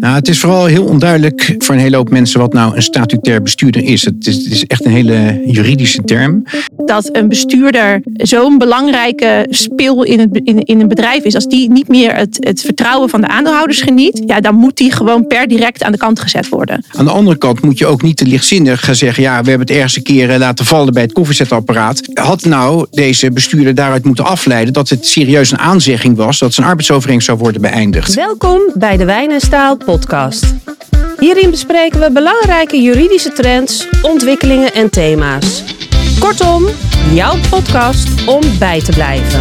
Nou, het is vooral heel onduidelijk voor een hele hoop mensen wat nou een statutair bestuurder is. Het is, het is echt een hele juridische term. Dat een bestuurder zo'n belangrijke speel in, het, in, in een bedrijf is, als die niet meer het, het vertrouwen van de aandeelhouders geniet, ja, dan moet die gewoon per direct aan de kant gezet worden. Aan de andere kant moet je ook niet te lichtzinnig gaan zeggen: ja, we hebben het ergens een keer eh, laten vallen bij het koffiezetapparaat. Had nou deze bestuurder daaruit moeten afleiden dat het serieus een aanzegging was dat zijn arbeidsovereenkomst zou worden beëindigd? Welkom bij de Wijn en Staal podcast. Hierin bespreken we belangrijke juridische trends, ontwikkelingen en thema's. Kortom, jouw podcast om bij te blijven.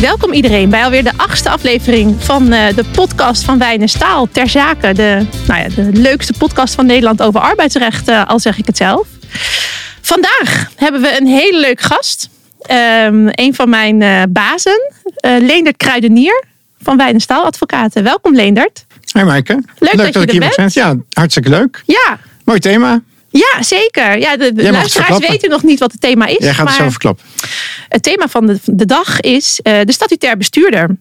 Welkom iedereen bij alweer de achtste aflevering van eh, de podcast van Wijn Staal. Ter zake, de, nou ja, de leukste podcast van Nederland over arbeidsrecht, eh, al zeg ik het zelf. Vandaag hebben we een hele leuk gast. Um, een van mijn uh, bazen, Leendert Kruidenier van Wijn Staal Advocaten. Welkom Leendert. Hoi Maaike. Leuk, dat, je er bent. Ja, hartstikke leuk. Ja. Mooi thema. Ja, zeker. Ja, de Jij het luisteraars weten nog niet wat het thema is. Jij gaat het maar zo verklappen. Het thema van de, de dag is eh, de statutair bestuurder.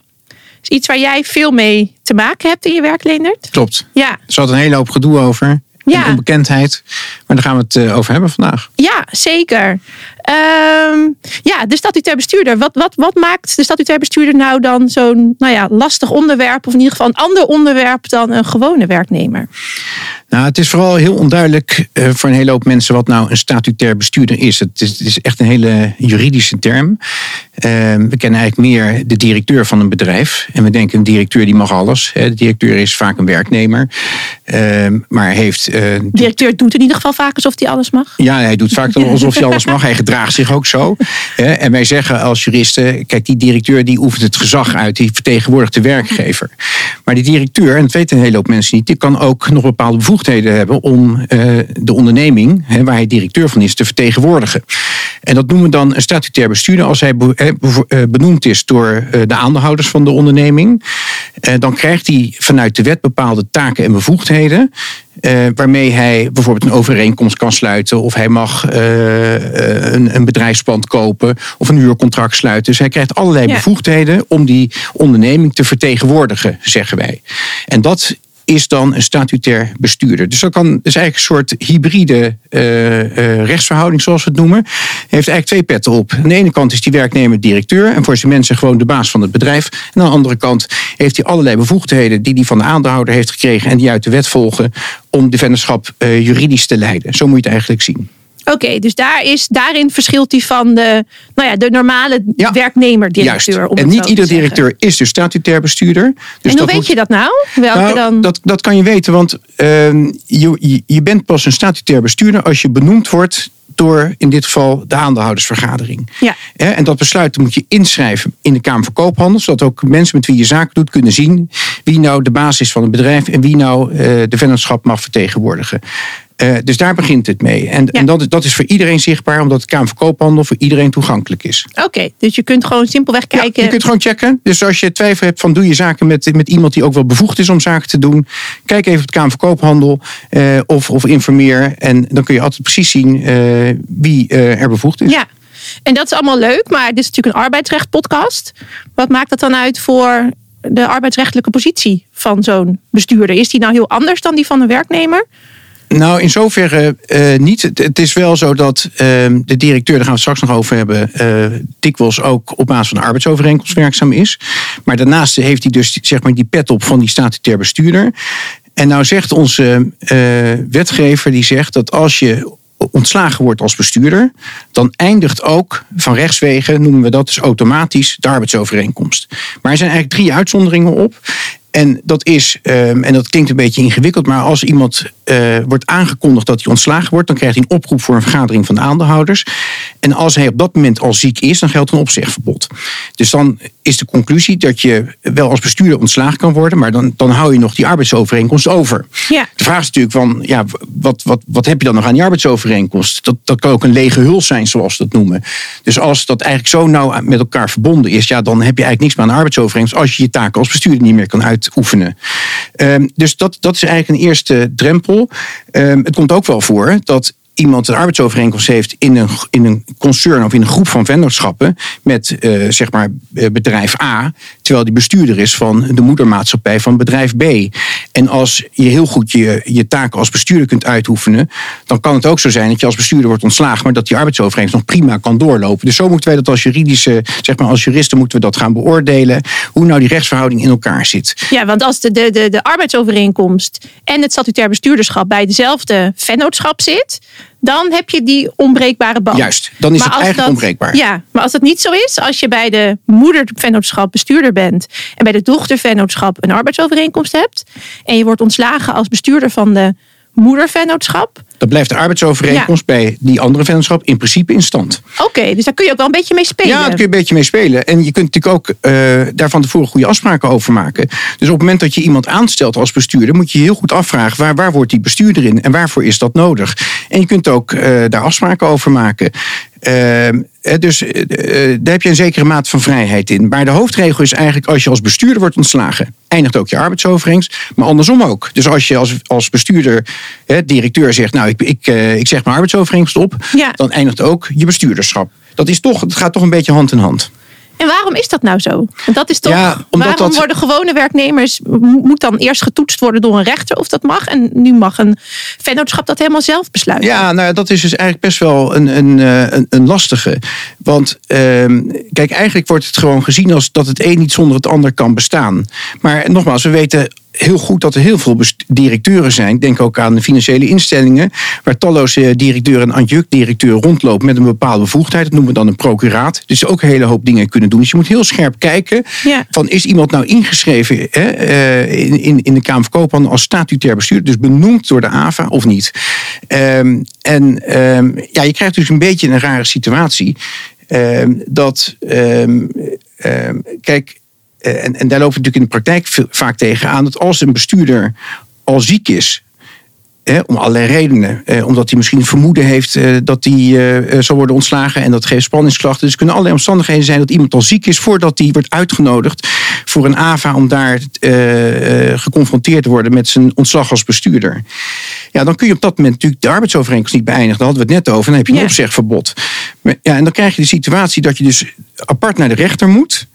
is iets waar jij veel mee te maken hebt in je werk, Leendert. Klopt. Ja, Er zat een hele hoop gedoe over. Ja. En onbekendheid. Maar daar gaan we het eh, over hebben vandaag. ja zeker. Ehm, ja, de statutair bestuurder. Wat, wat, wat maakt de statutair bestuurder nou dan zo'n nou ja, lastig onderwerp? Of in ieder geval een ander onderwerp dan een gewone werknemer? Nou, het is vooral heel onduidelijk eh, voor een hele hoop mensen wat nou een statutair bestuurder is. Het is, het is echt een hele juridische term. Eh, we kennen eigenlijk meer de directeur van een bedrijf. En we denken een directeur die mag alles. Hè. De directeur is vaak een werknemer. Eh, maar heeft... eh, De directeur doet in ieder geval vaak alsof hij alles mag. Ja, hij doet vaak alsof hij alles mag. Hij gedraagt zich ook zo. En wij zeggen als juristen, kijk, die directeur die oefent het gezag uit. Die vertegenwoordigt de werkgever. Maar die directeur, en dat weten een hele hoop mensen niet, die kan ook nog bepaalde bevoegdheden hebben om eh, de onderneming, waar hij directeur van is, te vertegenwoordigen. En dat noemen we dan een statutair bestuurder als hij eh, benoemd is door eh, de aandeelhouders van de onderneming. Dan krijgt hij vanuit de wet bepaalde taken en bevoegdheden. Eh, waarmee hij bijvoorbeeld een overeenkomst kan sluiten. Of hij mag eh, eh, een, een bedrijfspand kopen. Of een huurcontract sluiten. Dus hij krijgt allerlei Ja. bevoegdheden om die onderneming te vertegenwoordigen, zeggen wij. En dat is dan een statutair bestuurder. Dus dat kan, is eigenlijk een soort hybride eh, eh, rechtsverhouding, zoals we het noemen. Heeft eigenlijk twee petten op. Aan de ene kant is die werknemer directeur en voor zijn mensen gewoon de baas van het bedrijf. En aan de andere kant heeft hij allerlei bevoegdheden die hij van de aandeelhouder heeft gekregen en die uit de wet volgen om de vennootschap eh, juridisch te leiden. Zo moet je het eigenlijk zien. Oké, dus daar is, daarin verschilt hij van de, nou ja, de normale Ja, werknemer-directeur. En niet ieder directeur is dus statutair bestuurder. Dus en hoe weet moet- je dat nou? Welke Nou, dan? dat, dat kan je weten, want ehm, je, je, bent pas een statutair bestuurder als je benoemd wordt door in dit geval de aandeelhoudersvergadering. Ja. En dat besluit moet je inschrijven in de Kamer van Koophandel, zodat ook mensen met wie je zaken doet kunnen zien wie nou de baas is van het bedrijf en wie nou eh, de vennootschap mag vertegenwoordigen. Eh, dus daar begint het mee. En, en dat, is- dat is voor iedereen zichtbaar, omdat de Kamer van Koophandel voor iedereen toegankelijk is. Oké, dus je kunt gewoon simpelweg Ja, kijken. je kunt gewoon checken. Dus als je twijfel hebt van doe je zaken met, met iemand die ook wel bevoegd is om zaken te doen. Kijk even op het Kamer van Koophandel eh, of, of informeer. En dan kun je altijd precies zien eh, wie er bevoegd is. Ja, en dat is allemaal leuk, maar dit is natuurlijk een arbeidsrecht-podcast. Wat maakt dat dan uit voor de arbeidsrechtelijke positie van zo'n bestuurder? Is die nou heel anders dan die van een werknemer? Nou, in zoverre eh, niet. Het, is wel zo dat ehm, de directeur, daar gaan we het straks nog over hebben, eh, dikwijls ook op basis van een arbeidsovereenkomst werkzaam is. Maar daarnaast heeft hij dus zeg maar, die pet op van die statutair bestuurder. En nou zegt onze eh, wetgever, die zegt dat als je ontslagen wordt als bestuurder, dan eindigt ook van rechtswegen, noemen we dat dus automatisch, de arbeidsovereenkomst. Maar er zijn eigenlijk drie uitzonderingen op. En dat is, ehm, en dat klinkt een beetje ingewikkeld, maar als iemand eh, wordt aangekondigd dat hij ontslagen wordt, dan krijgt hij een oproep voor een vergadering van de aandeelhouders. En als hij op dat moment al ziek is, dan geldt een opzegverbod. Dus dan is de conclusie dat je wel als bestuurder ontslagen kan worden, maar dan, dan hou je nog die arbeidsovereenkomst over. Ja. De vraag is natuurlijk van, ja, wat, wat, wat heb je dan nog aan die arbeidsovereenkomst? Dat, dat kan ook een lege huls zijn, zoals we dat noemen. Dus als dat eigenlijk zo nauw met elkaar verbonden is, ja, dan heb je eigenlijk niks meer aan de arbeidsovereenkomst als je je taken als bestuurder niet meer kan uitoefenen. Ehm, dus dat, dat is eigenlijk een eerste drempel. Ehm, het komt ook wel voor dat iemand een arbeidsovereenkomst heeft in een, in een concern of in een groep van vennootschappen met uh, zeg maar eh, bedrijf A, terwijl die bestuurder is van de moedermaatschappij van bedrijf B. En als je heel goed je, je taken als bestuurder kunt uitoefenen, dan kan het ook zo zijn dat je als bestuurder wordt ontslagen, maar dat die arbeidsovereenkomst nog prima kan doorlopen. Dus zo moeten wij dat als juridische, zeg maar als juristen moeten we dat gaan beoordelen, hoe nou die rechtsverhouding in elkaar zit. Ja, want als de, de, de, de arbeidsovereenkomst en het statutair bestuurderschap bij dezelfde vennootschap zit, dan heb je die onbreekbare band. Juist, dan is het eigenlijk dat, onbreekbaar. Ja, maar als dat niet zo is, als je bij de moedervennootschap bestuurder bent en bij de dochtervennootschap een arbeidsovereenkomst hebt en je wordt ontslagen als bestuurder van de moedervennootschap. Dan blijft de arbeidsovereenkomst bij die andere vennootschap in principe in stand. Oké, dus daar kun je ook wel een beetje mee spelen. Ja, daar kun je een beetje mee spelen. En je kunt natuurlijk ook uh, daar van tevoren goede afspraken over maken. Dus op het moment dat je iemand aanstelt als bestuurder, moet je heel goed afvragen waar, waar wordt die bestuurder in en waarvoor is dat nodig. En je kunt ook uh, daar afspraken over maken. Uh, dus uh, daar heb je een zekere mate van vrijheid in. Maar de hoofdregel is eigenlijk als je als bestuurder wordt ontslagen, eindigt ook je arbeidsovereenkomst. Maar andersom ook. Dus als je als, als bestuurder, hè, directeur zegt, nou ik, ik, uh, ik zeg mijn arbeidsovereenkomst op, ja. dan eindigt ook je bestuurderschap. Dat is toch, het gaat toch een beetje hand in hand. En waarom is dat nou zo? Dat is toch, ja, waarom dat... worden gewone werknemers, moet dan eerst getoetst worden door een rechter of dat mag? En nu mag een vennootschap dat helemaal zelf besluiten. Ja, nou dat is dus eigenlijk best wel een, een, eh, een, een lastige. Want uh, kijk, eigenlijk wordt het gewoon gezien als dat het een niet zonder het ander kan bestaan. Maar nogmaals, we weten heel goed dat er heel veel directeuren zijn. Denk ook aan de financiële instellingen, waar talloze directeuren en adjunct-directeuren rondlopen met een bepaalde bevoegdheid. Dat noemen we dan een procuraat. Dus ook een hele hoop dingen kunnen doen. Dus je moet heel scherp kijken: van is iemand nou ingeschreven hè, uh, in, in, in de Kamer van Koophandel als statutair bestuur, dus benoemd door de AVA of niet? Um, en um, ja, je krijgt dus een beetje een rare situatie. Um, dat, kijk, eh, en, en daar lopen we natuurlijk in de praktijk vaak tegen aan dat als een bestuurder al ziek is, om allerlei redenen. Eh, omdat hij misschien vermoeden heeft eh, dat hij eh, zal worden ontslagen. En dat geeft spanningsklachten. Dus kunnen allerlei omstandigheden zijn dat iemand al ziek is voordat hij wordt uitgenodigd voor een AVA om daar eh, geconfronteerd te worden met zijn ontslag als bestuurder. Ja, dan kun je op dat moment natuurlijk de arbeidsovereenkomst niet beëindigen. Daar hadden we het net over. Dan heb je een ja. opzegverbod. Maar, ja, en dan krijg je de situatie dat je dus apart naar de rechter moet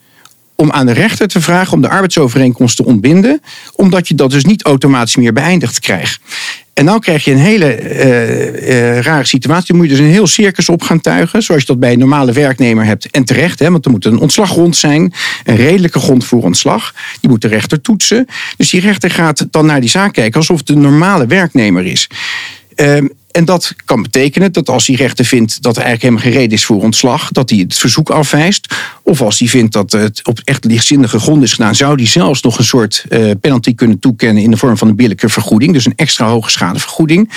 om aan de rechter te vragen om de arbeidsovereenkomst te ontbinden, omdat je dat dus niet automatisch meer beëindigd krijgt. En dan krijg je een hele uh, uh, rare situatie. Dan moet je dus een heel circus op gaan tuigen. Zoals je dat bij een normale werknemer hebt. En terecht, hè, want er moet een ontslaggrond zijn. Een redelijke grond voor ontslag. Die moet de rechter toetsen. Dus die rechter gaat dan naar die zaak kijken alsof het een normale werknemer is. Uh, en dat kan betekenen dat als die rechter vindt dat er eigenlijk helemaal geen reden is voor ontslag, dat hij het verzoek afwijst. Of als hij vindt dat het op echt lichtzinnige grond is gedaan, zou hij zelfs nog een soort uh, penalty kunnen toekennen in de vorm van een billijke vergoeding. Dus een extra hoge schadevergoeding.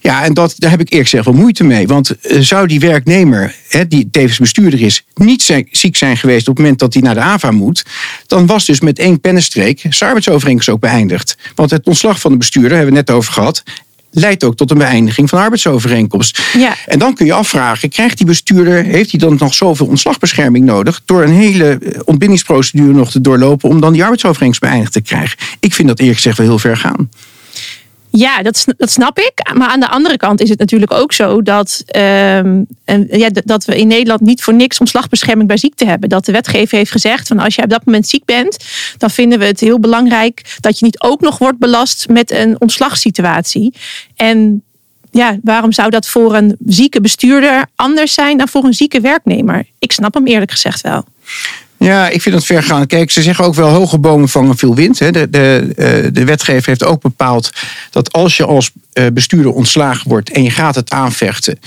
Ja, en dat, daar heb ik eerlijk gezegd wel moeite mee. Want uh, zou die werknemer, hè, die tevens bestuurder is, niet ziek zijn geweest op het moment dat hij naar de AVA moet, dan was dus met één pennenstreek zijn arbeidsovereenkomst ook beëindigd. Want het ontslag van de bestuurder, hebben we net over gehad, leidt ook tot een beëindiging van arbeidsovereenkomst. Ja. En dan kun je afvragen, krijgt die bestuurder, heeft hij dan nog zoveel ontslagbescherming nodig door een hele eh, ontbindingsprocedure nog te doorlopen om dan die arbeidsovereenkomst beëindigd te krijgen? Ik vind dat eerlijk gezegd wel heel ver gaan. Ja, dat, snap ik. Maar aan de andere kant is het natuurlijk ook zo dat, um, en, ja, dat we in Nederland niet voor niks ontslagbescherming bij ziekte hebben. Dat de wetgever heeft gezegd van als je op dat moment ziek bent, dan vinden we het heel belangrijk dat je niet ook nog wordt belast met een ontslagsituatie. En ja, waarom zou dat voor een zieke bestuurder anders zijn dan voor een zieke werknemer? Ik snap hem eerlijk gezegd wel. Ja, ik vind het ver gaan. Kijk, ze zeggen ook wel hoge bomen vangen veel wind. Hè. De, de, eh, de wetgever heeft ook bepaald dat als je als eh, bestuurder ontslagen wordt en je gaat het aanvechten,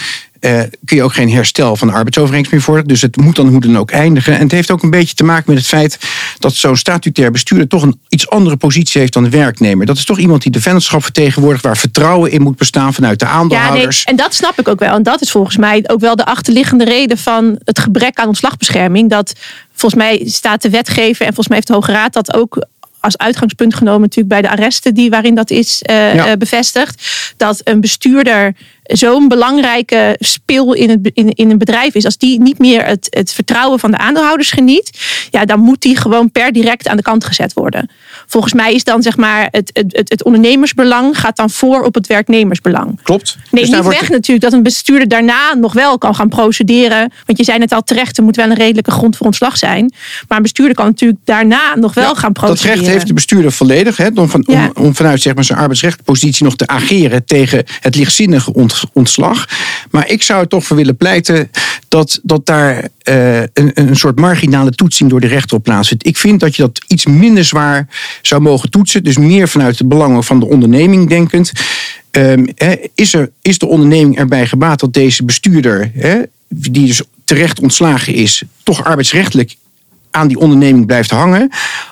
uh, kun je ook geen herstel van de arbeidsovereenkomst meer vorderen. Dus het moet dan hoe dan ook eindigen. En het heeft ook een beetje te maken met het feit dat zo'n statutair bestuurder toch een iets andere positie heeft dan de werknemer. Dat is toch iemand die de vennootschap vertegenwoordigt, waar vertrouwen in moet bestaan vanuit de aandeelhouders. Ja, nee, en dat snap ik ook wel. En dat is volgens mij ook wel de achterliggende reden van het gebrek aan ontslagbescherming. Dat volgens mij staat de wetgever en volgens mij heeft de Hoge Raad dat ook als uitgangspunt genomen natuurlijk bij de arresten die waarin dat is uh, ja. bevestigd. Dat een bestuurder zo'n belangrijke spil in, het, in, in een bedrijf is. Als die niet meer het, het vertrouwen van de aandeelhouders geniet. Ja, dan moet die gewoon per direct aan de kant gezet worden. Volgens mij is dan zeg maar het, het, het, het ondernemersbelang gaat dan voor op het werknemersbelang. Klopt. Nee, Dus niet wordt- weg natuurlijk dat een bestuurder daarna nog wel kan gaan procederen. Want je zei net al terecht, er moet wel een redelijke grond voor ontslag zijn. Maar een bestuurder kan natuurlijk daarna nog wel Ja, gaan Dat procederen. recht heeft de bestuurder volledig. Hè, om, van, Ja. om, om vanuit zeg maar, zijn arbeidsrechtpositie nog te ageren tegen het lichtzinnige ont- ontslag. Maar ik zou er toch voor willen pleiten dat, dat daar eh, een, een soort marginale toetsing door de rechter op plaatsvindt. Ik vind dat je dat iets minder zwaar zou mogen toetsen. Dus meer vanuit de belangen van de onderneming denkend. Ehm, is, er, is de onderneming erbij gebaat dat deze bestuurder, die dus terecht ontslagen is, toch arbeidsrechtelijk aan die onderneming blijft hangen.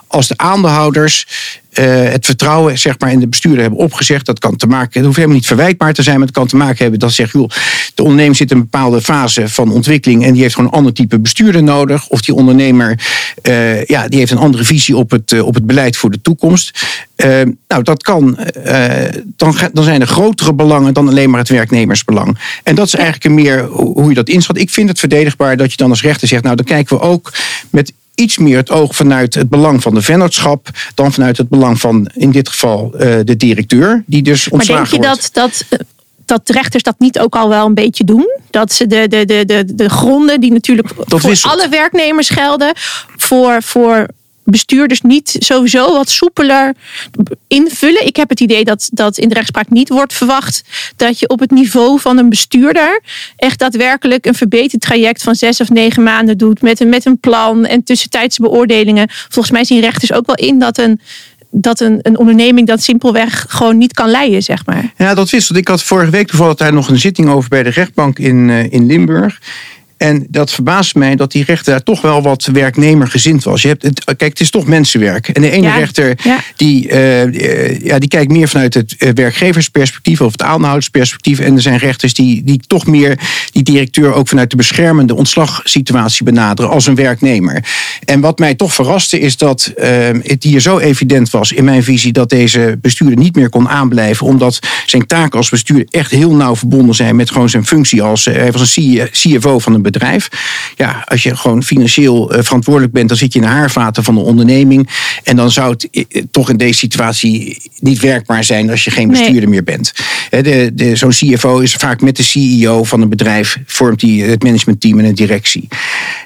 Als de aandeelhouders eh, het vertrouwen zeg maar, in de bestuurder hebben opgezegd. Dat kan te maken, het hoeft helemaal niet verwijtbaar te zijn, maar het kan te maken hebben dat ze zeggen, joh, de onderneming zit in een bepaalde fase van ontwikkeling en die heeft gewoon een ander type bestuurder nodig. Of die ondernemer eh, ja, die heeft een andere visie op het, eh, op het beleid voor de toekomst. Nou, dat kan. dan, dan zijn er grotere belangen dan alleen maar het werknemersbelang. En dat is eigenlijk een meer hoe je dat inschat. Ik vind het verdedigbaar dat je dan als rechter zegt, nou dan kijken we ook met iets meer het oog vanuit het belang van de vennootschap dan vanuit het belang van in dit geval eh, de directeur, die dus Maar ontslagen denk je wordt. dat, dat, dat de rechters dat niet ook al wel een beetje doen? Dat ze de, de, de, de, de gronden die natuurlijk voor wisselt. alle werknemers gelden, voor, voor bestuurders niet sowieso wat soepeler invullen. Ik heb het idee dat, dat in de rechtspraak niet wordt verwacht dat je op het niveau van een bestuurder echt daadwerkelijk een verbeterd traject van zes of negen maanden doet met een, met een plan en tussentijdse beoordelingen. Volgens mij zien rechters ook wel in dat een dat een, een onderneming dat simpelweg gewoon niet kan leiden, zeg maar. Ja, dat wisselt. Ik had vorige week toevallig daar nog een zitting over bij de rechtbank in, eh, in Limburg. En dat verbaast mij dat die rechter daar toch wel wat werknemergezind was. Je hebt het, kijk, het is toch mensenwerk. En de ene Ja, rechter ja. Die, eh, eh, ja, die kijkt meer vanuit het eh, werkgeversperspectief of het aanhoudersperspectief. En er zijn rechters die, die toch meer die directeur ook vanuit de beschermende ontslagsituatie benaderen als een werknemer. En wat mij toch verraste is dat het hier zo evident was in mijn visie dat deze bestuurder niet meer kon aanblijven. Omdat zijn taken als bestuurder echt heel nauw verbonden zijn met gewoon zijn functie als hij was een CFO van een bedrijf. Ja, als je gewoon financieel eh, verantwoordelijk bent, dan zit je in de haarvaten van de onderneming. En dan zou het eh, toch in deze situatie niet werkbaar zijn als je geen Nee. bestuurder meer bent. De, de, Zo'n CFO is vaak met de CEO van een bedrijf, vormt hij het managementteam en een directie.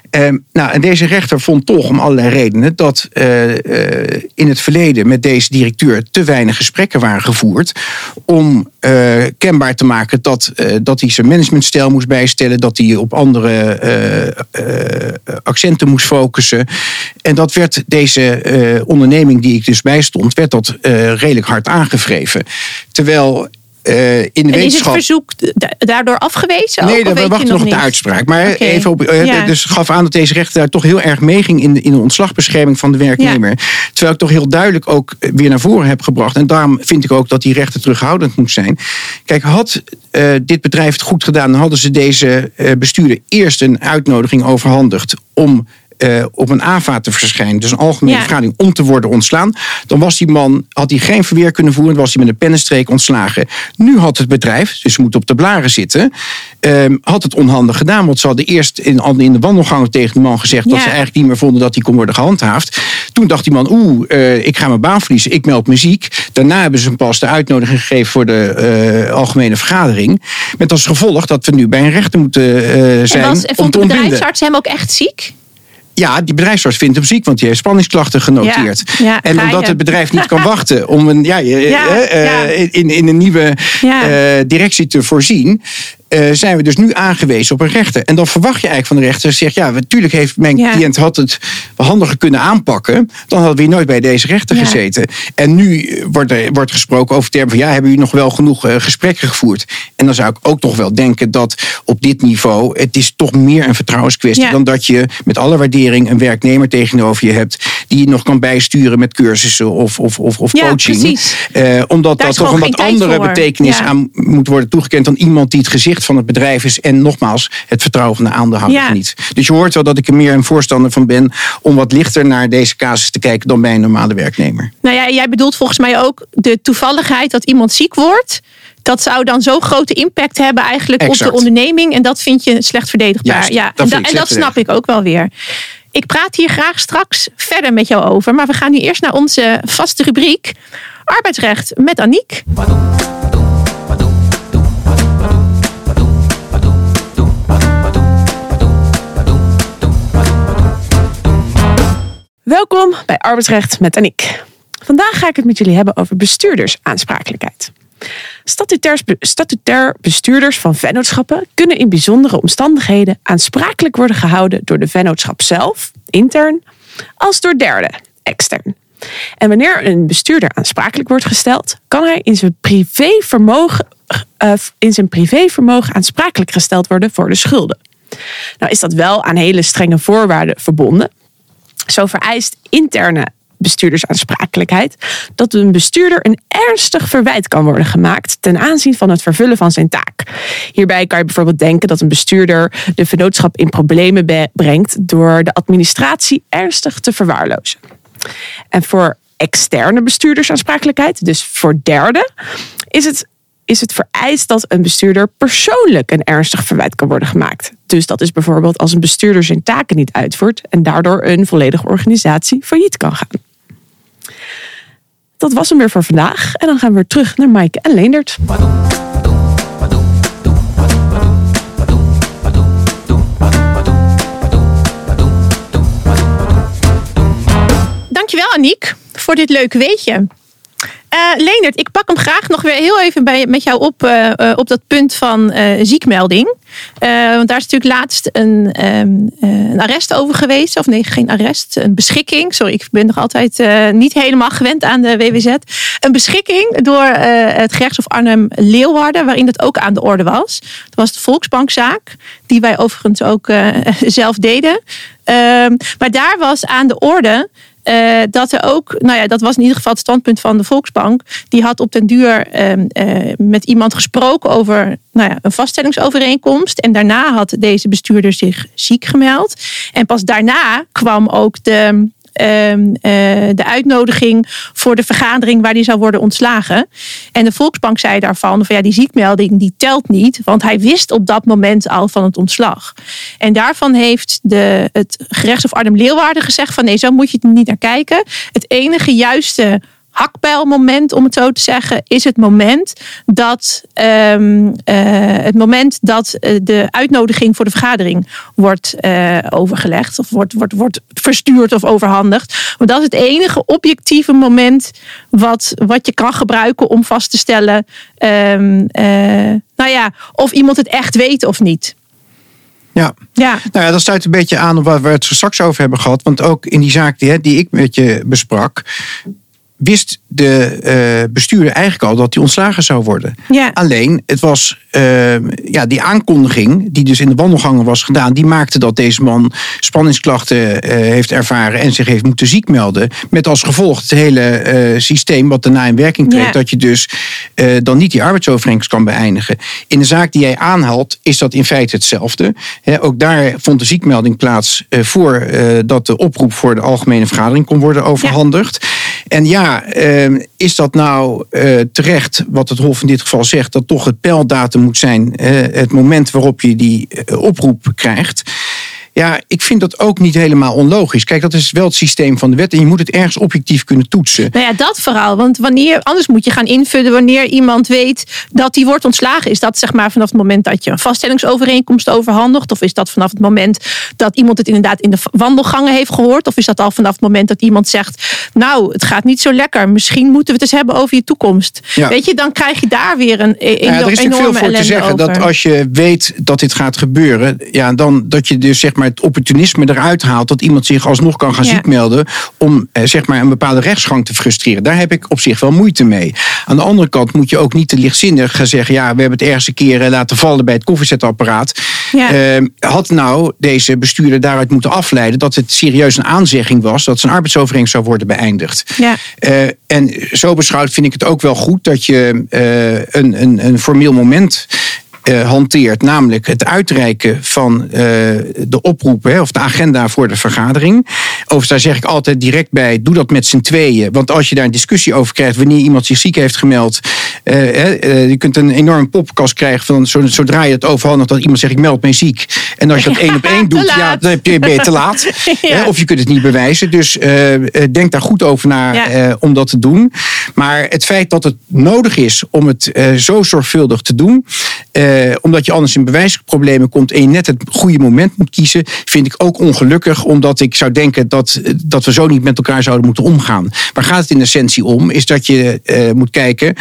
Ehm, nou, en deze rechter vond toch om allerlei redenen dat eh, eh, in het verleden met deze directeur te weinig gesprekken waren gevoerd om eh, kenbaar te maken dat, dat hij zijn managementstijl moest bijstellen, dat hij op andere accenten moest focussen. En dat werd deze onderneming die ik dus bijstond, werd dat redelijk hard aangevreven. Terwijl eh, in de En is het verzoek da- daardoor afgewezen? ook, Nee, of we wachten nog op de uitspraak. Maar even op, eh, ja. dus gaf aan dat deze rechter daar toch heel erg meeging in de, in de ontslagbescherming van de werknemer. Terwijl ik toch heel duidelijk ook weer naar voren heb gebracht. En daarom vind ik ook dat die rechter terughoudend moet zijn. Kijk, had eh, dit bedrijf het goed gedaan, dan hadden ze deze eh, bestuurder eerst een uitnodiging overhandigd om. Eh, op een AVA te verschijnen, dus een algemene Ja. vergadering om te worden ontslaan. Dan was die man, had hij geen verweer kunnen voeren, was hij met een pennenstreek ontslagen. Nu had het bedrijf, dus ze moet op de blaren zitten, ehm, had het onhandig gedaan. Want ze hadden eerst in, in de wandelgangen tegen die man gezegd dat ze eigenlijk niet meer vonden dat hij kon worden gehandhaafd. Toen dacht die man, oeh, eh, ik ga mijn baan verliezen, ik meld me ziek. Daarna hebben ze hem pas de uitnodiging gegeven voor de eh, algemene vergadering. Met als gevolg dat we nu bij een rechter moeten eh, En, zijn was, en vond de bedrijfsarts hem ook echt ziek? Ja, die bedrijfsarts vindt hem ziek, want die heeft spanningsklachten genoteerd. Ja, ja, en omdat je. het bedrijf niet kan wachten om een, ja, Ja, eh, ja. In, in een nieuwe eh, directie te voorzien. Eh, zijn we dus nu aangewezen op een rechter. En dan verwacht je eigenlijk van de rechter, zegt ja, natuurlijk heeft mijn Ja. cliënt had het handiger kunnen aanpakken. Dan hadden we hier nooit bij deze rechter Ja. gezeten. En nu eh, wordt er wordt gesproken over termen van ja, hebben jullie nog wel genoeg eh, gesprekken gevoerd? En dan zou ik ook toch wel denken dat op dit niveau, het is toch meer een vertrouwenskwestie Ja. dan dat je met alle waardering een werknemer tegenover je hebt die je nog kan bijsturen met cursussen of, of, of, coaching. precies. Eh, omdat Daar dat toch een wat andere voor. betekenis aan moet worden toegekend dan iemand die het gezicht van het bedrijf is en nogmaals het vertrouwen van de aandeelhouder Ja. geniet. Dus je hoort wel dat ik er meer een voorstander van ben om wat lichter naar deze casus te kijken dan bij een normale werknemer. Nou ja, jij bedoelt volgens mij ook de toevalligheid dat iemand ziek wordt. Dat zou dan zo'n grote impact hebben eigenlijk op de onderneming. En dat vind je slecht verdedigbaar. Juist, ja, dat en, da- dat snap ik ook wel weer. Ik praat hier graag straks verder met jou over. Maar we gaan nu eerst naar onze vaste rubriek. Arbeidsrecht met Aniek. Welkom bij Arbeidsrecht met Aniek. Vandaag ga ik het met jullie hebben over bestuurdersaansprakelijkheid. Statutair, statutair bestuurders van vennootschappen kunnen in bijzondere omstandigheden aansprakelijk worden gehouden door de vennootschap zelf, intern, als door derden, extern. En wanneer een bestuurder aansprakelijk wordt gesteld, kan hij in zijn privévermogen, uh, in zijn privévermogen aansprakelijk gesteld worden voor de schulden. Nou is dat wel aan hele strenge voorwaarden verbonden. Zo vereist interne bestuurdersaansprakelijkheid dat een bestuurder een ernstig verwijt kan worden gemaakt ten aanzien van het vervullen van zijn taak. Hierbij kan je bijvoorbeeld denken dat een bestuurder de vennootschap in problemen brengt door de administratie ernstig te verwaarlozen. En voor externe bestuurdersaansprakelijkheid, dus voor derden, is het is het vereist dat een bestuurder persoonlijk een ernstig verwijt kan worden gemaakt. Dus dat is bijvoorbeeld als een bestuurder zijn taken niet uitvoert en daardoor een volledige organisatie failliet kan gaan. Dat was hem weer voor vandaag. En dan gaan we weer terug naar Maaike en Leendert. Dankjewel Aniek voor dit leuke weetje. Uh, Leendert, ik pak hem graag nog weer heel even bij, met jou op, uh, uh, op dat punt van ziekmelding. want daar is natuurlijk laatst een, um, een, arrest over geweest. Of nee, geen arrest, een beschikking. Sorry, ik ben nog altijd niet helemaal gewend aan de WWZ. Een beschikking door het gerechtshof Arnhem-Leeuwarden, waarin dat ook aan de orde was. Dat was de Volksbankzaak, die wij overigens ook zelf deden. Ehm, maar daar was aan de orde uh, dat er ook, nou ja, dat was in ieder geval het standpunt van de Volksbank. Die had op den duur uh, uh, met iemand gesproken over nou ja, een vaststellingsovereenkomst. En daarna had deze bestuurder zich ziek gemeld. En pas daarna kwam ook de Ehm, eh, de uitnodiging voor de vergadering waar die zou worden ontslagen. En de Volksbank zei daarvan van ja, die ziekmelding die telt niet, want hij wist op dat moment al van het ontslag. En daarvan heeft de, het gerechtshof Arnhem-Leeuwarden gezegd van nee, zo moet je er niet naar kijken. Het enige juiste hakpijlmoment, om het zo te zeggen, is het moment dat, um, uh, het moment dat eh, de uitnodiging voor de vergadering wordt uh, overgelegd of wordt, wordt, wordt verstuurd of overhandigd. Want dat is het enige objectieve moment wat, wat je kan gebruiken om vast te stellen um, uh, nou ja, of iemand het echt weet of niet. Ja. ja, nou ja, dat sluit een beetje aan op waar we het straks over hebben gehad. Want ook in die zaak die, die ik met je besprak, wist de uh, bestuurder eigenlijk al dat hij ontslagen zou worden. Ja. Alleen, het was uh, ja, die aankondiging, die dus in de wandelgangen was gedaan, die maakte dat deze man spanningsklachten uh, heeft ervaren en zich heeft moeten ziek melden. Met als gevolg het hele systeem wat daarna in werking treedt, ja. dat je dus dan niet die arbeidsovereenkomst kan beëindigen. In de zaak die jij aanhaalt, is dat in feite hetzelfde. He, ook daar vond de ziekmelding plaats voor dat de oproep voor de algemene vergadering kon worden overhandigd. Ja. En ja, uh, is dat nou uh, terecht, wat het Hof in dit geval zegt, dat toch het pijldatum moet zijn, uh, het moment waarop je die uh, oproep krijgt? Ja, ik vind dat ook niet helemaal onlogisch. Kijk, dat is wel het systeem van de wet en je moet het ergens objectief kunnen toetsen. Nou ja, dat vooral. Want wanneer, anders moet je gaan invullen wanneer iemand weet dat die wordt ontslagen. Is dat zeg maar vanaf het moment dat je een vaststellingsovereenkomst overhandigt? Of is dat vanaf het moment dat iemand het inderdaad in de wandelgangen heeft gehoord? Of is dat al vanaf het moment dat iemand zegt, nou, het gaat niet zo lekker. Misschien moeten we het eens hebben over je toekomst. Ja. Weet je, dan krijg je daar weer een e- enorme ja, Er is veel voor te zeggen over. dat als je weet dat dit gaat gebeuren, ja, dan dat je dus zeg maar het opportunisme eruit haalt dat iemand zich alsnog kan gaan ja. ziekmelden om eh, zeg maar een bepaalde rechtsgang te frustreren. Daar heb ik op zich wel moeite mee. Aan de andere kant moet je ook niet te lichtzinnig gaan zeggen, ja, we hebben het ergens een keer laten vallen bij het koffiezetapparaat. Ja. Uh, had nou deze bestuurder daaruit moeten afleiden dat het serieus een aanzegging was dat zijn arbeidsovereenkomst zou worden beëindigd. Ja. Uh, en zo beschouwd vind ik het ook wel goed dat je uh, een, een, een formeel moment uh, hanteert. Namelijk het uitreiken van uh, de oproep hè, of de agenda voor de vergadering. Overigens, daar zeg ik altijd direct bij: doe dat met z'n tweeën. Want als je daar een discussie over krijgt wanneer iemand zich ziek heeft gemeld, eh, eh, je kunt een enorme poppenkast krijgen van zo- zodra je het overhandigt dat iemand zegt ik meld mij ziek. En als je dat één op één doet, ja, dan heb je, ben je te laat. Ja. Of je kunt het niet bewijzen. Dus eh, eh, denk daar goed over na Ja. eh, om dat te doen. Maar het feit dat het nodig is om het eh, zo zorgvuldig te doen, eh, omdat je anders in bewijsproblemen komt en je net het goede moment moet kiezen, vind ik ook ongelukkig, omdat ik zou denken dat, dat we zo niet met elkaar zouden moeten omgaan. Waar gaat het in essentie om? Is dat je eh, moet kijken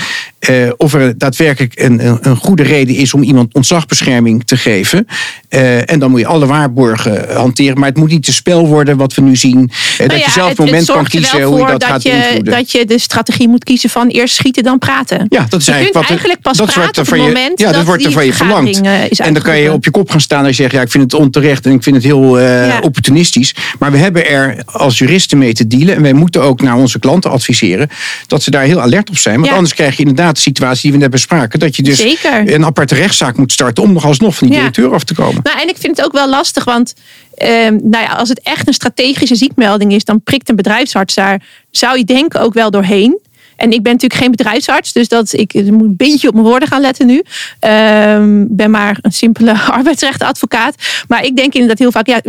eh, of er daadwerkelijk een, een, goede reden is om iemand ontslagbescherming te geven. Eh, en dan moet je alle waarborgen hanteren. Maar het moet niet te spel worden wat we nu zien. Eh, dat Nou je zelf het moment kan kiezen hoe je voor dat, gaat je, dat je de strategie moet kiezen van eerst schieten dan praten. Ja, dat is je eigenlijk kunt wat eigenlijk pas dat wordt praten op het moment ja, dat dat wordt er die je eh, En dan kan je op je kop gaan staan en zeggen: ja, ik vind het onterecht en ik vind het heel eh, Ja. opportunistisch. Maar we hebben er als juristen mee te dealen. En wij moeten ook naar onze klanten adviseren dat ze daar heel alert op zijn. Want Ja. anders krijg je inderdaad de situatie die we net bespraken: dat je dus Zeker. een aparte rechtszaak moet starten om nog alsnog van die directeur af te komen. Nou, en ik vind het ook wel lastig, want ehm, nou ja, als het echt een strategische ziekmelding is, dan prikt een bedrijfsarts daar, zou je denken, ook wel doorheen. En ik ben natuurlijk geen bedrijfsarts, dus dat ik moet een beetje op mijn woorden gaan letten nu. Ehm ben maar een simpele arbeidsrechtadvocaat. Maar ik denk inderdaad heel vaak, ja,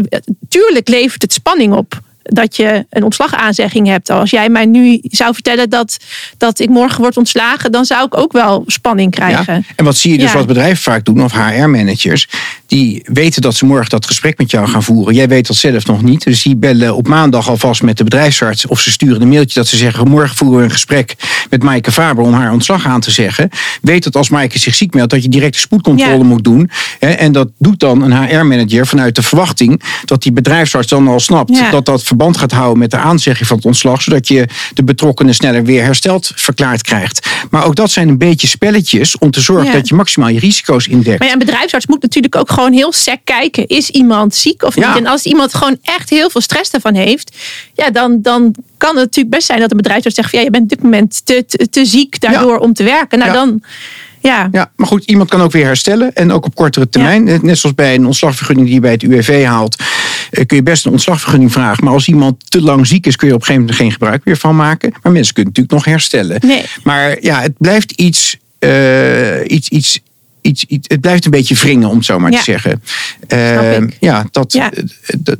tuurlijk levert het spanning op dat je een ontslagaanzegging hebt. Als jij mij nu zou vertellen dat, dat ik morgen word ontslagen, dan zou ik ook wel spanning krijgen. Ja? En wat zie je dus Ja. wat bedrijven vaak doen, of HR-managers, die weten dat ze morgen dat gesprek met jou gaan voeren. Jij weet dat zelf nog niet. Dus die bellen op maandag alvast met de bedrijfsarts. Of ze sturen een mailtje dat ze zeggen: morgen voeren we een gesprek met Maaike Faber om haar ontslag aan te zeggen. Weet dat als Maaike zich ziek meldt, dat je direct spoedcontrole Ja. moet doen. En dat doet dan een HR-manager vanuit de verwachting dat die bedrijfsarts dan al snapt dat dat verband gaat houden met de aanzegging van het ontslag, zodat je de betrokkenen sneller weer hersteld verklaard krijgt. Maar ook dat zijn een beetje spelletjes om te zorgen Ja. dat je maximaal je risico's indekt. Maar ja, een bedrijfsarts moet natuurlijk ook gewoon heel sec kijken. Is iemand ziek of niet? Ja. En als iemand gewoon echt heel veel stress ervan heeft, ja, dan, dan kan het natuurlijk best zijn dat een bedrijfsarts zegt: van, ja, je bent op dit moment te, te, te ziek daardoor om te werken. Nou, dan. Ja. Ja, maar goed, iemand kan ook weer herstellen. En ook op kortere termijn. Net zoals bij een ontslagvergunning die je bij het UWV haalt. Eh, Kun je best een ontslagvergunning vragen. Maar als iemand te lang ziek is, kun je op een gegeven moment geen gebruik meer van maken. Maar mensen kunnen natuurlijk nog herstellen. Nee. Maar ja, het blijft iets. eh, iets, iets Iets, iets, het blijft een beetje wringen, om het zo maar Ja. te zeggen. Eh, ik. ja, dat, Ja. eh,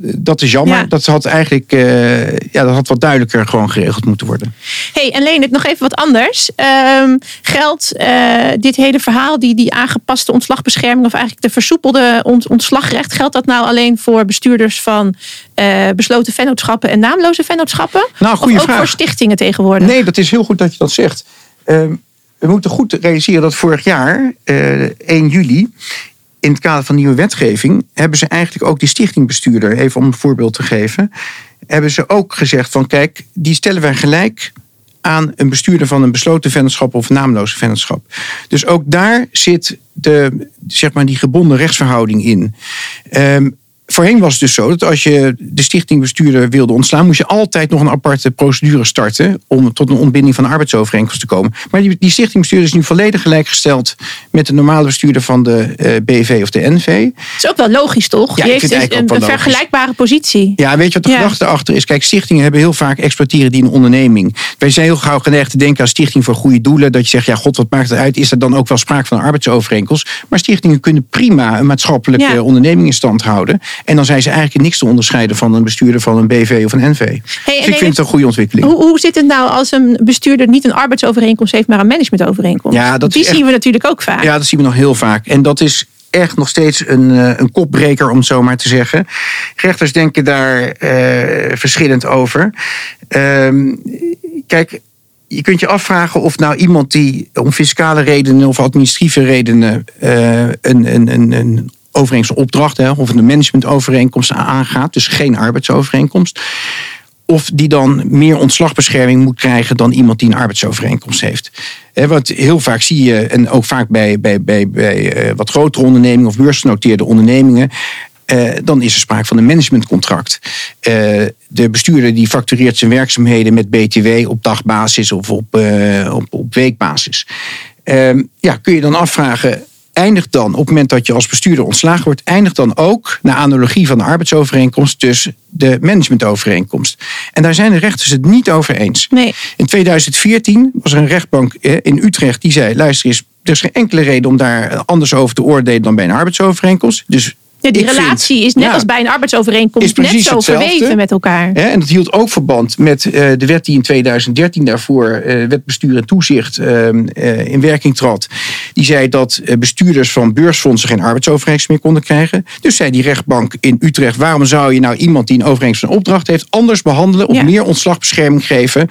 dat, is jammer. Ja. Dat had eigenlijk eh, ja, dat had wat duidelijker gewoon geregeld moeten worden. Hey, en Leendert, nog even wat anders. Ehm, geldt eh, dit hele verhaal, die, die aangepaste ontslagbescherming, of eigenlijk de versoepelde ont- ontslagrecht, geldt dat nou alleen voor bestuurders van besloten vennootschappen en naamloze vennootschappen? Nou, goeie of ook vraag. voor stichtingen tegenwoordig? Nee, dat is heel goed dat je dat zegt. Ehm, we moeten goed realiseren dat vorig jaar, eh 1 juli, in het kader van nieuwe wetgeving, hebben ze eigenlijk ook die stichtingbestuurder, even om een voorbeeld te geven, hebben ze ook gezegd van kijk, die stellen wij gelijk aan een bestuurder van een besloten vennootschap of naamloze vennootschap. Dus ook daar zit de, zeg maar, die gebonden rechtsverhouding in. Ehm, Voorheen was het dus zo dat als je de stichtingbestuurder wilde ontslaan, moest je altijd nog een aparte procedure starten om tot een ontbinding van de arbeidsovereenkomst te komen. Maar die, die stichtingbestuurder is nu volledig gelijkgesteld met de normale bestuurder van de eh, BV of de NV. Dat is ook wel logisch, toch? Ja, Die ik heeft dus een, vergelijkbare positie. Ja, weet je wat de Ja. gedachte erachter is? Kijk, stichtingen hebben heel vaak exploiteren die een onderneming. Wij zijn heel gauw geneigd te denken aan stichting voor goede doelen. Dat je zegt, ja god, wat maakt het uit? Is er dan ook wel sprake van een arbeidsovereenkomst? Maar stichtingen kunnen prima een maatschappelijke Ja. onderneming in stand houden. En dan zijn ze eigenlijk niks te onderscheiden van een bestuurder van een BV of een NV. dus ik vind het een goede ontwikkeling. Hoe, hoe zit het nou als een bestuurder niet een arbeidsovereenkomst heeft, maar een managementovereenkomst? Ja, dat Die echt- zien we natuurlijk ook vaak. Ja, dat zien we nog heel vaak. En dat is echt nog steeds een, eh, een kopbreker, om het zo maar te zeggen. Rechters denken daar eh, verschillend over. Ehm, kijk, je kunt je afvragen of nou iemand die om fiscale redenen of administratieve redenen eh, een, een, een, een overeenkomst opdracht hè, of een managementovereenkomst aangaat, dus geen arbeidsovereenkomst. Of die dan meer ontslagbescherming moet krijgen dan iemand die een arbeidsovereenkomst heeft. Want heel vaak zie je, en ook vaak bij, bij, bij, bij eh, wat grotere ondernemingen of beursgenoteerde ondernemingen. eh, dan is er sprake van een managementcontract. Eh, de bestuurder die factureert zijn werkzaamheden met BTW op dagbasis of op, op, op weekbasis. Ehm, ja, kun je dan afvragen, eindigt dan, op het moment dat je als bestuurder ontslagen wordt, eindigt dan ook, naar analogie van de arbeidsovereenkomst, dus de managementovereenkomst. En daar zijn de rechters het niet over eens. Nee. In 2014 was er een rechtbank eh, in Utrecht die zei: luister eens, er is geen enkele reden om daar anders over te oordelen dan bij een arbeidsovereenkomst. Dus Ja, die ik vind- relatie is net Ja. als bij een arbeidsovereenkomst net zo hetzelfde. verweven met elkaar. Hè, en dat hield ook verband met eh, de wet die in 2013 daarvoor, eh wet bestuur en toezicht, eh, eh, in werking trad. Die zei dat bestuurders van beursfondsen geen arbeidsovereenkomst meer konden krijgen. Dus zei die rechtbank in Utrecht: waarom zou je nou iemand die een overeenkomst van opdracht heeft anders behandelen of Ja. meer ontslagbescherming geven?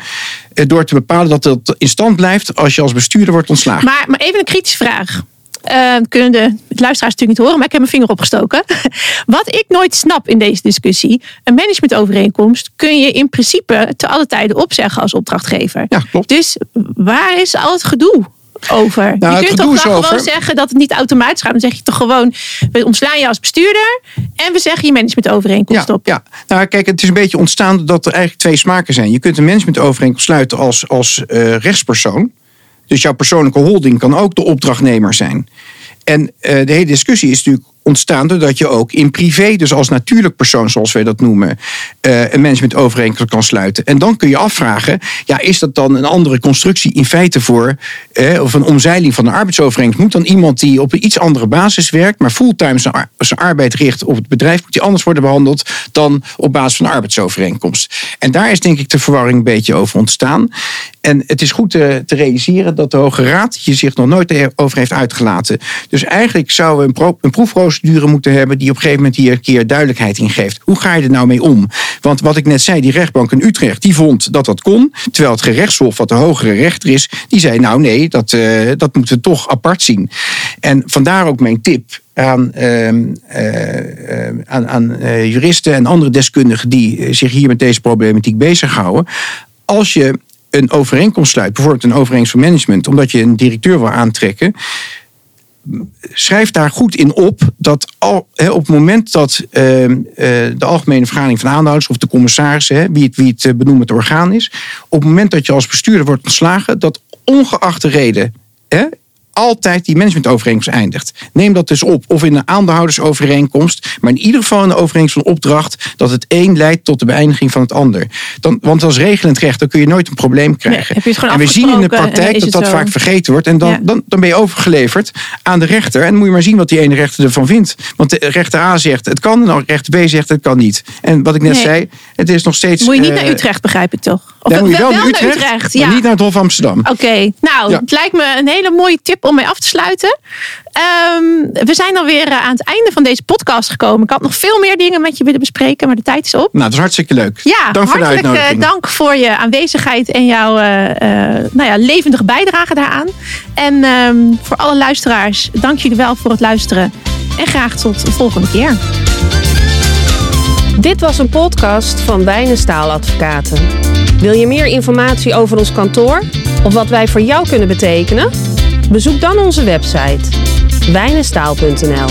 door te bepalen dat dat in stand blijft als je als bestuurder wordt ontslagen. Maar, maar even een kritische vraag. Eh, kunnen de luisteraars natuurlijk niet horen, maar ik heb mijn vinger opgestoken. Wat ik nooit snap in deze discussie: een managementovereenkomst kun je in principe te alle tijden opzeggen als opdrachtgever. Ja, klopt. Dus waar is al het gedoe? Over. Nou, je kunt toch gewoon zeggen dat het niet automatisch gaat. Dan zeg je toch gewoon: we ontslaan je als bestuurder en we zeggen je managementovereenkomst Ja, op. ja, nou kijk, het is een beetje ontstaan dat er eigenlijk twee smaken zijn. Je kunt een managementovereenkomst sluiten als, als eh, rechtspersoon. Dus jouw persoonlijke holding kan ook de opdrachtnemer zijn. En eh, de hele discussie is natuurlijk ontstaan doordat je ook in privé, dus als natuurlijk persoon, zoals wij dat noemen, eh, een managementovereenkomst kan sluiten. En dan kun je afvragen, ja, is dat dan een andere constructie in feite voor, eh, of een omzeiling van een arbeidsovereenkomst? Moet dan iemand die op een iets andere basis werkt, maar fulltime zijn, ar- zijn arbeid richt op het bedrijf, moet die anders worden behandeld dan op basis van een arbeidsovereenkomst? En daar is denk ik de verwarring een beetje over ontstaan. En het is goed te, te realiseren dat de Hoge Raad hier zich nog nooit over heeft uitgelaten. Dus eigenlijk zouden we een, pro- een proefprocedure moeten hebben die op een gegeven moment hier een keer duidelijkheid in geeft. Hoe ga je er nou mee om? Want wat ik net zei, die rechtbank in Utrecht, die vond dat dat kon. Terwijl het gerechtshof, wat de hogere rechter is, die zei nou nee, dat, eh, dat moeten we toch apart zien. En vandaar ook mijn tip aan, ehm, eh, aan, aan eh, juristen en andere deskundigen die zich hier met deze problematiek bezighouden. Als je een overeenkomst sluit, bijvoorbeeld een overeenkomst van management, omdat je een directeur wil aantrekken, schrijf daar goed in op dat al, op het moment dat ehm, eh, de algemene vergadering van aandeelhouders of de commissaris, hè, wie het, wie het eh, benoemend orgaan is, op het moment dat je als bestuurder wordt ontslagen, dat ongeacht de reden altijd die managementovereenkomst eindigt. Neem dat dus op, of in een aandeelhoudersovereenkomst, maar in ieder geval in een overeenkomst van opdracht, dat het een leidt tot de beëindiging van het ander. Dan, want als regelend recht, dan kun je nooit een probleem krijgen. heb je het gewoon en we zien in de dan praktijk dat dat zo. vaak vergeten wordt. En dan, Ja. dan, dan ben je overgeleverd aan de rechter. En dan moet je maar zien wat die ene rechter ervan vindt. Want de rechter A zegt het kan, en rechter B zegt het kan niet. En wat ik net Nee. zei, het is nog steeds... Moet je niet eh, naar Utrecht, begrijp ik toch? Of Daar moet je wel, naar naar Utrecht, Utrecht, maar ja. niet naar het Hof Amsterdam. Oké, nou, Ja. het lijkt me een hele mooie tip om mee af te sluiten. Ehm, we zijn alweer eh, aan het einde van deze podcast gekomen. Ik had nog veel meer dingen met je willen bespreken, maar de tijd is op. Nou, dat is hartstikke leuk. Ja, Dank voor de eh, uitnodiging. dank voor je aanwezigheid en jouw eh, eh, nou ja, levendige bijdrage daaraan. En ehm, voor alle luisteraars, dank jullie wel voor het luisteren. En graag tot de volgende keer. Dit was een podcast van Wijnen Staaladvocaten. Wil je meer informatie over ons kantoor of wat wij voor jou kunnen betekenen? Bezoek dan onze website wijnenstaal.nl.